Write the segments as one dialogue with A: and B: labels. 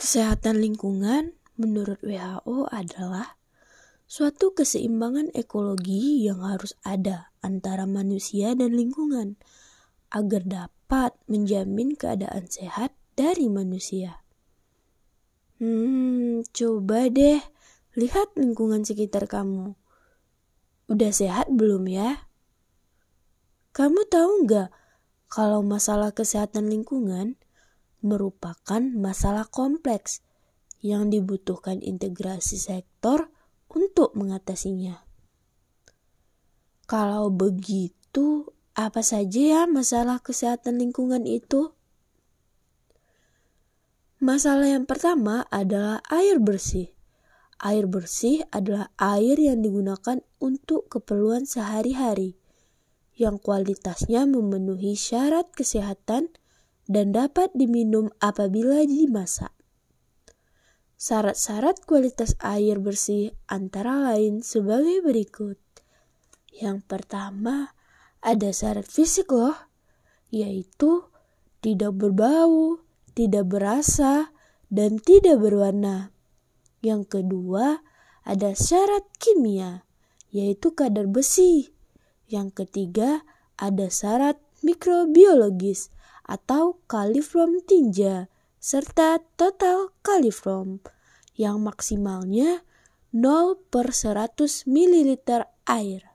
A: Kesehatan lingkungan menurut WHO adalah suatu keseimbangan ekologi yang harus ada antara manusia dan lingkungan agar dapat menjamin keadaan sehat dari manusia. Hmm, coba deh lihat lingkungan sekitar kamu. Udah sehat belum ya? Kamu tahu nggak kalau masalah kesehatan lingkungan merupakan masalah kompleks yang dibutuhkan integrasi sektor untuk mengatasinya. Kalau begitu, apa saja ya masalah kesehatan lingkungan itu? Masalah yang pertama adalah air bersih. Air bersih adalah air yang digunakan untuk keperluan sehari-hari, yang kualitasnya memenuhi syarat kesehatan dan dapat diminum apabila dimasak. Syarat-syarat kualitas air bersih antara lain sebagai berikut. Yang pertama, ada syarat fisik loh, yaitu tidak berbau, tidak berasa, dan tidak berwarna. Yang kedua, ada syarat kimia, yaitu kadar besi. Yang ketiga, ada syarat mikrobiologis, atau kalifrom tinja serta total kalifrom yang maksimalnya 0 per 100 ml air.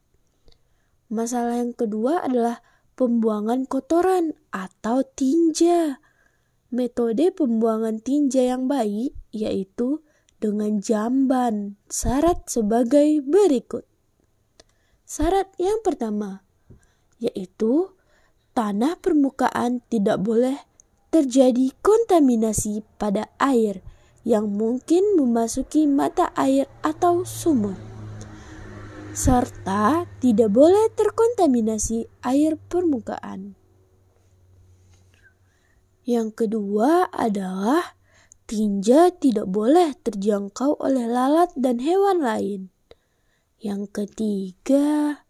A: Masalah yang kedua adalah pembuangan kotoran atau tinja. Metode pembuangan tinja yang baik yaitu dengan jamban. Syarat sebagai berikut. Syarat yang pertama yaitu tanah permukaan tidak boleh terjadi kontaminasi pada air yang mungkin memasuki mata air atau sumur, serta tidak boleh terkontaminasi air permukaan. Yang kedua adalah tinja tidak boleh terjangkau oleh lalat dan hewan lain. Yang ketiga,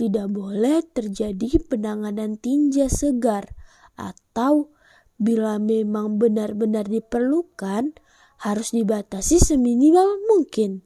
A: tidak boleh terjadi penanganan tinja segar atau bila memang benar-benar diperlukan harus dibatasi seminimal mungkin.